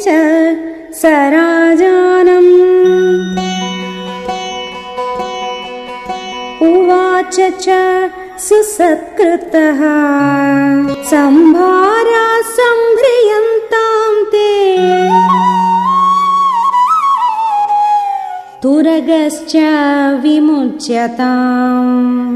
च स राजानम्। उवाच च सुसत्कृतः। सम्भारा सम्भ्रियन्ताम् ते। तुरगश्च विमुच्यताम्।